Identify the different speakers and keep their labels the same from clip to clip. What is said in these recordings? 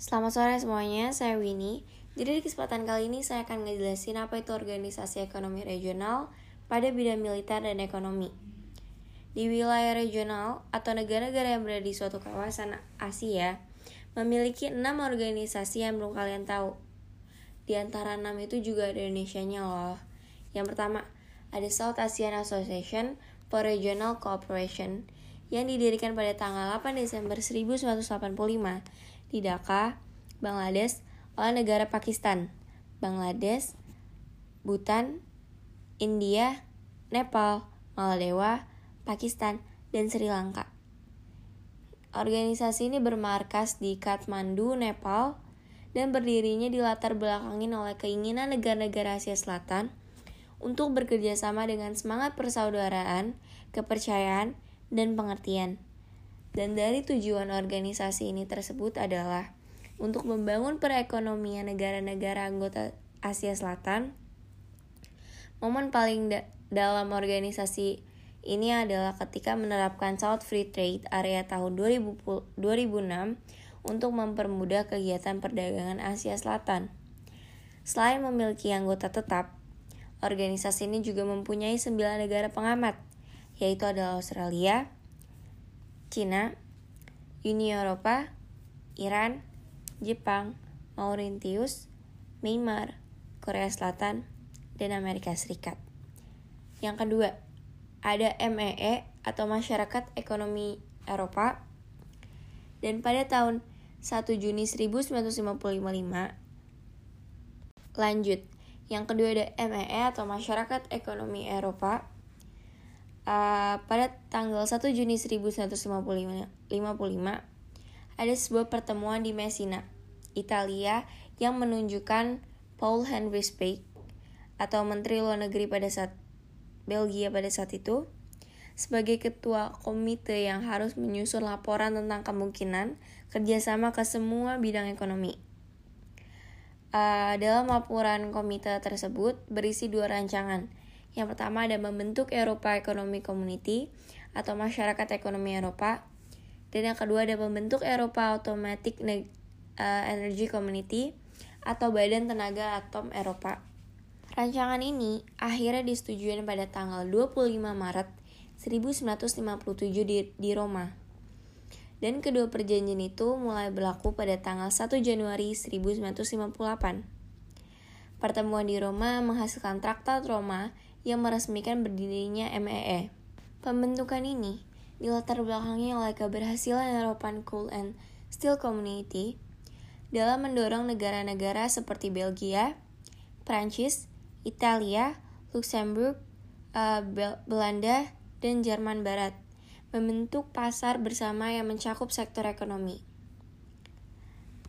Speaker 1: Selamat sore semuanya, saya Winnie. Jadi di kesempatan kali ini saya akan ngejelasin apa itu organisasi ekonomi regional pada bidang militer dan ekonomi. Di wilayah regional atau negara-negara yang berada di suatu kawasan Asia, memiliki enam organisasi yang belum kalian tahu. Di antara enam itu juga ada Indonesia-nya loh. Yang pertama, ada South Asian Association for Regional Cooperation yang didirikan pada tanggal 8 Desember 1985 di Dhaka, Bangladesh oleh negara Pakistan, Bangladesh, Bhutan, India, Nepal, Maladewa, Pakistan, dan Sri Lanka. Organisasi ini bermarkas di Kathmandu, Nepal, dan berdirinya di latar belakangin oleh keinginan negara-negara Asia Selatan untuk bekerja sama dengan semangat persaudaraan, kepercayaan, dan pengertian. Dan dari tujuan organisasi ini tersebut adalah untuk membangun perekonomian negara-negara anggota Asia Selatan. Momen paling da dalam organisasi ini adalah ketika menerapkan South Free Trade Area tahun 2000, 2006 untuk mempermudah kegiatan perdagangan Asia Selatan. Selain memiliki anggota tetap, organisasi ini juga mempunyai 9 negara pengamat, yaitu adalah Australia, Cina, Uni Eropa, Iran, Jepang, Mauritius, Myanmar, Korea Selatan, dan Amerika Serikat. Yang kedua, ada MEE atau Masyarakat Ekonomi Eropa. Dan pada tahun 1 Juni 1955 lanjut. Yang kedua ada MEE atau Masyarakat Ekonomi Eropa uh, pada tanggal 1 Juni 1955 ada sebuah pertemuan di Messina, Italia yang menunjukkan Paul Henry Spaak atau Menteri Luar Negeri pada saat Belgia pada saat itu sebagai ketua komite yang harus menyusun laporan tentang kemungkinan kerjasama ke semua bidang ekonomi. Uh, dalam laporan komite tersebut berisi dua rancangan, yang pertama ada membentuk Eropa Economic Community atau Masyarakat Ekonomi Eropa. Dan yang kedua ada membentuk Eropa Automatic uh, Energy Community atau Badan Tenaga Atom Eropa. Rancangan ini akhirnya disetujui pada tanggal 25 Maret 1957 di, di Roma. Dan kedua perjanjian itu mulai berlaku pada tanggal 1 Januari 1958. Pertemuan di Roma menghasilkan Traktat Roma yang meresmikan berdirinya MEE. Pembentukan ini dilatar belakangi oleh keberhasilan European Coal and Steel Community dalam mendorong negara-negara seperti Belgia, Prancis, Italia, Luxembourg, uh, Belanda, dan Jerman Barat membentuk pasar bersama yang mencakup sektor ekonomi.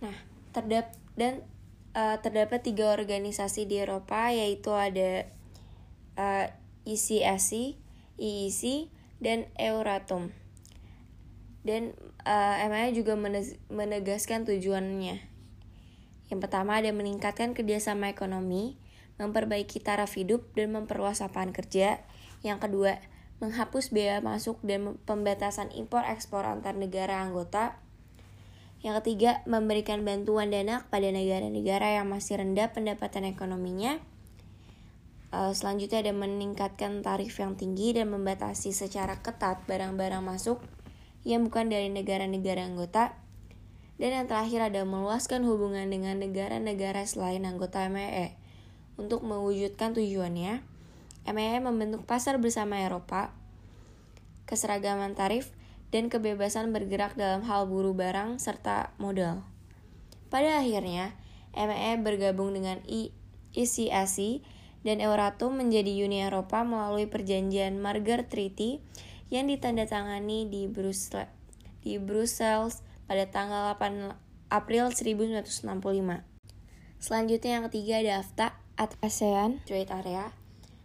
Speaker 1: Nah, terdap dan uh, terdapat tiga organisasi di Eropa yaitu ada uh, EEC, dan Euratom. Dan uh, MA juga menegaskan tujuannya. Yang pertama ada meningkatkan kerjasama ekonomi, memperbaiki taraf hidup, dan memperluas lapangan kerja. Yang kedua, menghapus biaya masuk dan pembatasan impor ekspor antar negara anggota. Yang ketiga, memberikan bantuan dana kepada negara-negara yang masih rendah pendapatan ekonominya. Uh, selanjutnya ada meningkatkan tarif yang tinggi dan membatasi secara ketat barang-barang masuk yang bukan dari negara-negara anggota. Dan yang terakhir ada meluaskan hubungan dengan negara-negara selain anggota MEE. Untuk mewujudkan tujuannya, MEE membentuk pasar bersama Eropa, keseragaman tarif, dan kebebasan bergerak dalam hal buru barang serta modal. Pada akhirnya, MEE bergabung dengan ICAC dan Euratom menjadi Uni Eropa melalui perjanjian Margar Treaty yang ditandatangani di Brussels, di Brussels pada tanggal 8 April 1965. Selanjutnya yang ketiga ada AFTA atau ASEAN Trade Area.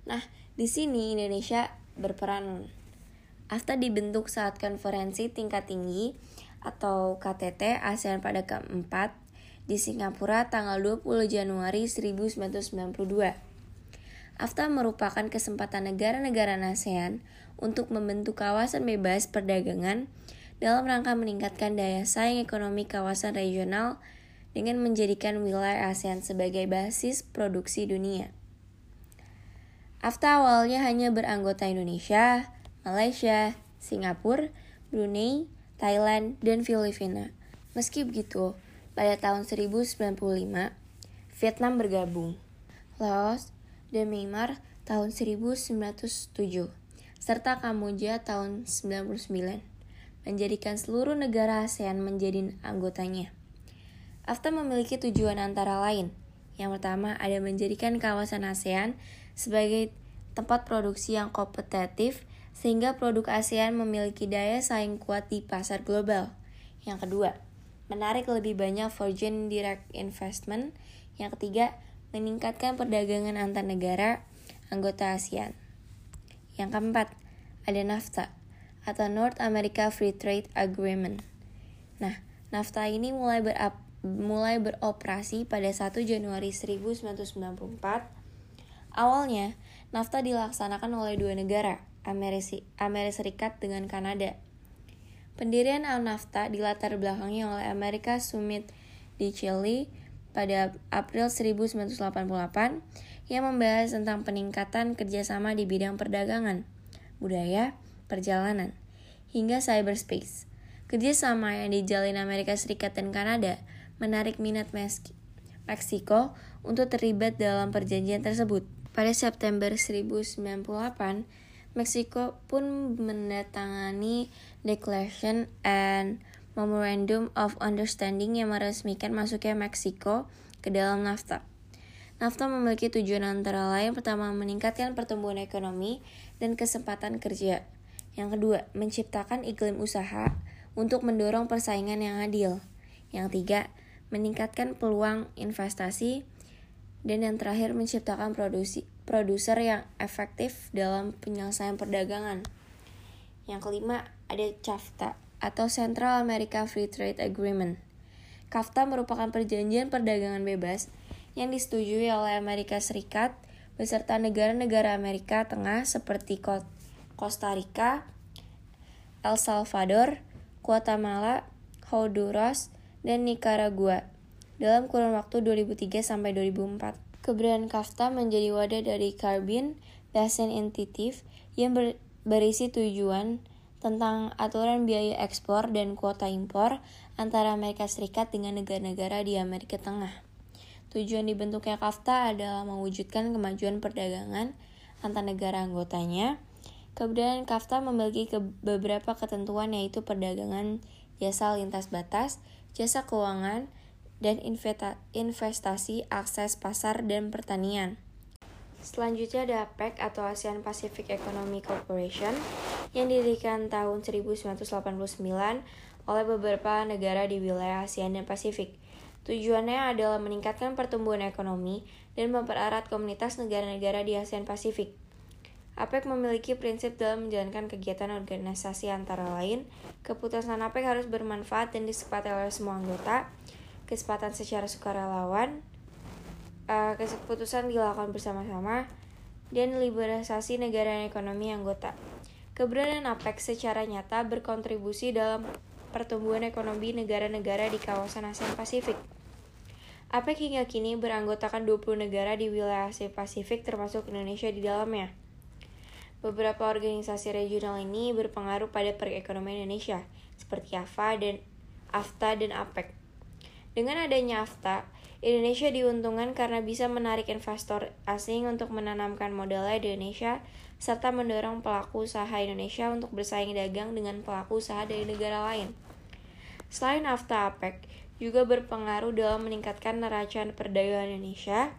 Speaker 1: Nah, di sini Indonesia berperan. AFTA dibentuk saat konferensi tingkat tinggi atau KTT ASEAN pada keempat di Singapura tanggal 20 Januari 1992. AFTA merupakan kesempatan negara-negara ASEAN untuk membentuk kawasan bebas perdagangan dalam rangka meningkatkan daya saing ekonomi kawasan regional dengan menjadikan wilayah ASEAN sebagai basis produksi dunia. AFTA awalnya hanya beranggota Indonesia, Malaysia, Singapura, Brunei, Thailand, dan Filipina. Meski begitu, pada tahun 1095, Vietnam bergabung. Laos Myanmar tahun 1907, serta Kamboja tahun 99, menjadikan seluruh negara ASEAN menjadi anggotanya. AFTA memiliki tujuan antara lain. Yang pertama ada menjadikan kawasan ASEAN sebagai tempat produksi yang kompetitif sehingga produk ASEAN memiliki daya saing kuat di pasar global. Yang kedua, menarik lebih banyak foreign direct investment. Yang ketiga, meningkatkan perdagangan antar negara anggota ASEAN. Yang keempat, ada NAFTA atau North America Free Trade Agreement. Nah, NAFTA ini mulai berap mulai beroperasi pada 1 Januari 1994. Awalnya, NAFTA dilaksanakan oleh dua negara, Amerika Serikat dengan Kanada. Pendirian NAFTA dilatar belakangi oleh Amerika Summit di Chile pada April 1988 yang membahas tentang peningkatan kerjasama di bidang perdagangan, budaya, perjalanan, hingga cyberspace. Kerjasama yang dijalin Amerika Serikat dan Kanada menarik minat Meksiko untuk terlibat dalam perjanjian tersebut. Pada September 1098, Meksiko pun mendatangani Declaration and Memorandum of Understanding yang meresmikan masuknya Meksiko ke dalam NAFTA. NAFTA memiliki tujuan antara lain pertama meningkatkan pertumbuhan ekonomi dan kesempatan kerja. Yang kedua, menciptakan iklim usaha untuk mendorong persaingan yang adil. Yang tiga, meningkatkan peluang investasi, dan yang terakhir menciptakan produksi produser yang efektif dalam penyelesaian perdagangan. Yang kelima, ada CAFTA atau Central America Free Trade Agreement. CAFTA merupakan perjanjian perdagangan bebas yang disetujui oleh Amerika Serikat beserta negara-negara Amerika Tengah seperti Costa Rica, El Salvador, Guatemala, Honduras, dan Nicaragua dalam kurun waktu 2003 sampai 2004. Keberadaan KAFTA menjadi wadah dari Carbon Basin Initiative yang ber berisi tujuan tentang aturan biaya ekspor dan kuota impor antara Amerika Serikat dengan negara-negara di Amerika Tengah. Tujuan dibentuknya KAFTA adalah mewujudkan kemajuan perdagangan antar negara anggotanya. Keberadaan KAFTA memiliki beberapa ketentuan yaitu perdagangan jasa lintas batas, jasa keuangan, dan investasi, akses pasar, dan pertanian. Selanjutnya ada APEC atau ASEAN Pacific Economic Corporation yang didirikan tahun 1989 oleh beberapa negara di wilayah ASEAN dan Pasifik. Tujuannya adalah meningkatkan pertumbuhan ekonomi dan mempererat komunitas negara-negara di ASEAN Pasifik. APEC memiliki prinsip dalam menjalankan kegiatan organisasi antara lain, keputusan APEC harus bermanfaat dan disepakati oleh semua anggota, kesempatan secara sukarelawan, uh, keputusan dilakukan bersama-sama, dan liberalisasi negara dan ekonomi anggota. Keberadaan APEC secara nyata berkontribusi dalam pertumbuhan ekonomi negara-negara di kawasan ASEAN Pasifik. APEC hingga kini beranggotakan 20 negara di wilayah Asia Pasifik termasuk Indonesia di dalamnya. Beberapa organisasi regional ini berpengaruh pada perekonomian Indonesia, seperti AFA dan AFTA dan APEC. Dengan adanya AFTA, Indonesia diuntungkan karena bisa menarik investor asing untuk menanamkan modalnya di Indonesia, serta mendorong pelaku usaha Indonesia untuk bersaing dagang dengan pelaku usaha dari negara lain. Selain AFTA APEC, juga berpengaruh dalam meningkatkan neraca perdagangan Indonesia,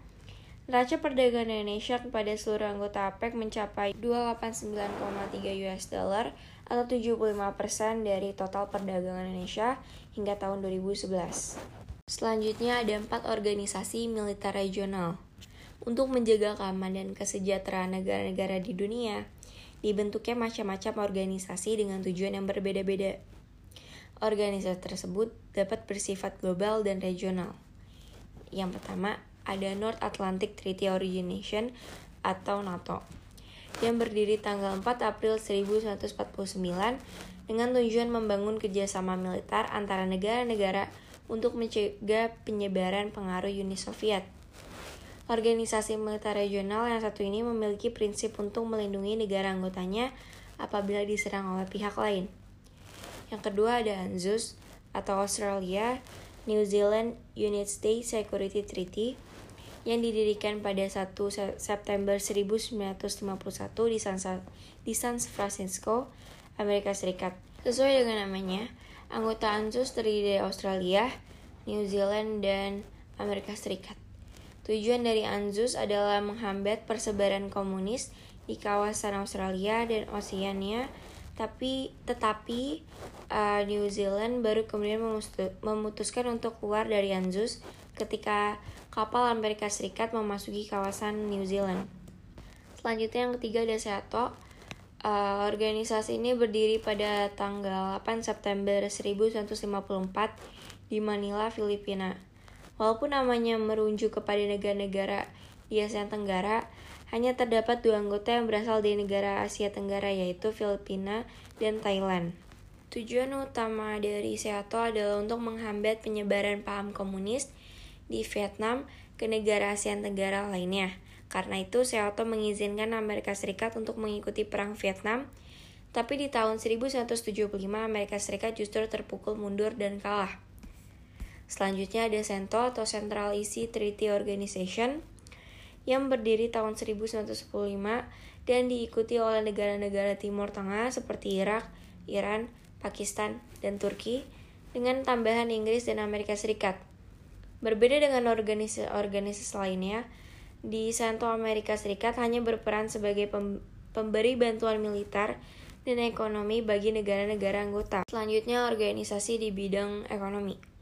Speaker 1: Neraca perdagangan Indonesia kepada seluruh anggota APEC mencapai 289,3 US dollar atau 75% dari total perdagangan Indonesia hingga tahun 2011. Selanjutnya ada empat organisasi militer regional. Untuk menjaga keamanan dan kesejahteraan negara-negara di dunia, dibentuknya macam-macam organisasi dengan tujuan yang berbeda-beda. Organisasi tersebut dapat bersifat global dan regional. Yang pertama, ada North Atlantic Treaty Organization atau NATO yang berdiri tanggal 4 April 1949 dengan tujuan membangun kerjasama militer antara negara-negara untuk mencegah penyebaran pengaruh Uni Soviet. Organisasi militer regional yang satu ini memiliki prinsip untuk melindungi negara anggotanya apabila diserang oleh pihak lain. Yang kedua ada ANZUS atau Australia New Zealand United States Security Treaty yang didirikan pada 1 September 1951 di San, di San Francisco, Amerika Serikat. Sesuai dengan namanya, anggota ANZUS terdiri dari Australia, New Zealand, dan Amerika Serikat. Tujuan dari ANZUS adalah menghambat persebaran komunis di kawasan Australia dan Oceania, tapi tetapi uh, New Zealand baru kemudian memutuskan untuk keluar dari ANZUS ketika kapal Amerika Serikat memasuki kawasan New Zealand. Selanjutnya yang ketiga ada SEATO. Uh, organisasi ini berdiri pada tanggal 8 September 1954 di Manila, Filipina. Walaupun namanya merujuk kepada negara-negara di Asia Tenggara, hanya terdapat dua anggota yang berasal dari negara Asia Tenggara yaitu Filipina dan Thailand. Tujuan utama dari SEATO adalah untuk menghambat penyebaran paham komunis di Vietnam ke negara Asia Tenggara lainnya. Karena itu, SEATO mengizinkan Amerika Serikat untuk mengikuti Perang Vietnam, tapi di tahun 1975 Amerika Serikat justru terpukul mundur dan kalah. Selanjutnya ada CENTO atau Central Easy Treaty Organization yang berdiri tahun 1915 dan diikuti oleh negara-negara Timur Tengah seperti Irak, Iran, Pakistan, dan Turki dengan tambahan Inggris dan Amerika Serikat. Berbeda dengan organisasi-organisasi lainnya, di CENTO Amerika Serikat hanya berperan sebagai pemberi bantuan militer dan ekonomi bagi negara-negara anggota. Selanjutnya organisasi di bidang ekonomi.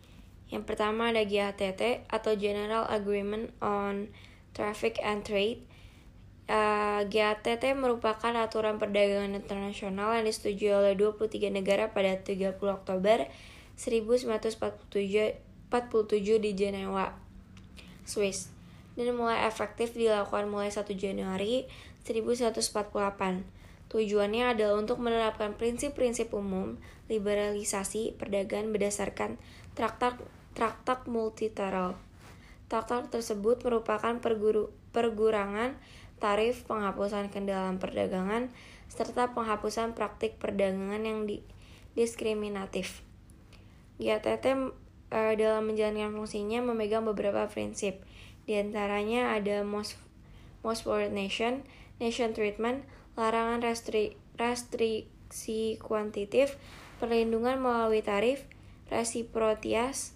Speaker 1: Yang pertama ada GATT atau General Agreement on Traffic and Trade. Uh, GATT merupakan aturan perdagangan internasional yang disetujui oleh 23 negara pada 30 Oktober 1947 di Jenewa, Swiss, dan mulai efektif dilakukan mulai 1 Januari 1948. Tujuannya adalah untuk menerapkan prinsip-prinsip umum liberalisasi perdagangan berdasarkan traktat traktat multilateral. Traktat tersebut merupakan perguru, pergurangan tarif, penghapusan kendala perdagangan, serta penghapusan praktik perdagangan yang di, diskriminatif. GATT e, dalam menjalankan fungsinya memegang beberapa prinsip, di antaranya ada most, most favored nation, nation treatment, larangan restri, restriksi kuantitatif, perlindungan melalui tarif, resiprositas,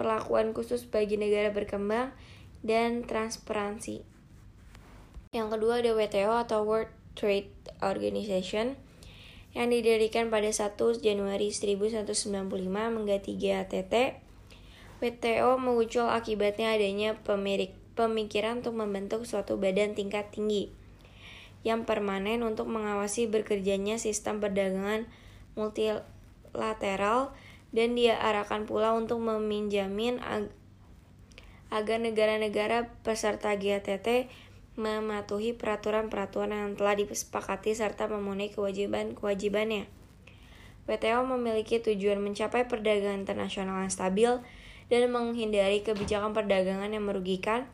Speaker 1: perlakuan khusus bagi negara berkembang, dan transparansi. Yang kedua ada WTO atau World Trade Organization yang didirikan pada 1 Januari 1995 mengganti GATT. WTO muncul akibatnya adanya pemirik, pemikiran untuk membentuk suatu badan tingkat tinggi yang permanen untuk mengawasi bekerjanya sistem perdagangan multilateral dan dia arahkan pula untuk meminjamin ag agar negara-negara peserta GATT mematuhi peraturan-peraturan yang telah disepakati serta memenuhi kewajiban-kewajibannya. WTO memiliki tujuan mencapai perdagangan internasional yang stabil dan menghindari kebijakan perdagangan yang merugikan,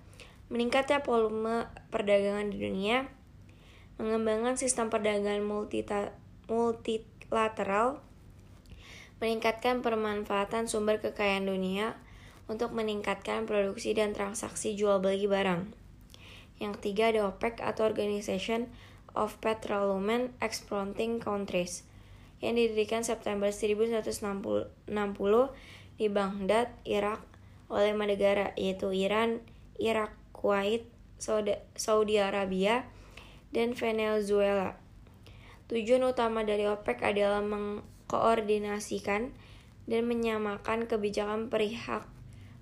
Speaker 1: meningkatnya volume perdagangan di dunia, mengembangkan sistem perdagangan multilateral, meningkatkan permanfaatan sumber kekayaan dunia untuk meningkatkan produksi dan transaksi jual beli barang. Yang ketiga ada OPEC atau Organization of Petroleum Exporting Countries yang didirikan September 1960 di Baghdad, Irak oleh negara yaitu Iran, Irak, Kuwait, Saudi Arabia, dan Venezuela. Tujuan utama dari OPEC adalah meng koordinasikan dan menyamakan kebijakan perihal,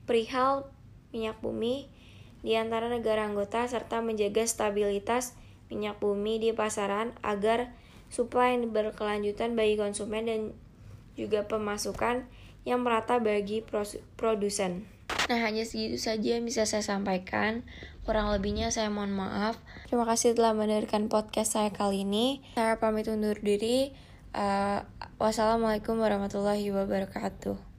Speaker 1: perihal minyak bumi di antara negara anggota serta menjaga stabilitas minyak bumi di pasaran agar supply yang berkelanjutan bagi konsumen dan juga pemasukan yang merata bagi produsen. Nah, hanya segitu saja yang bisa saya sampaikan. Kurang lebihnya saya mohon maaf. Terima kasih telah mendengarkan podcast saya kali ini. Saya pamit undur diri. Uh, wassalamualaikum warahmatullahi wabarakatuh.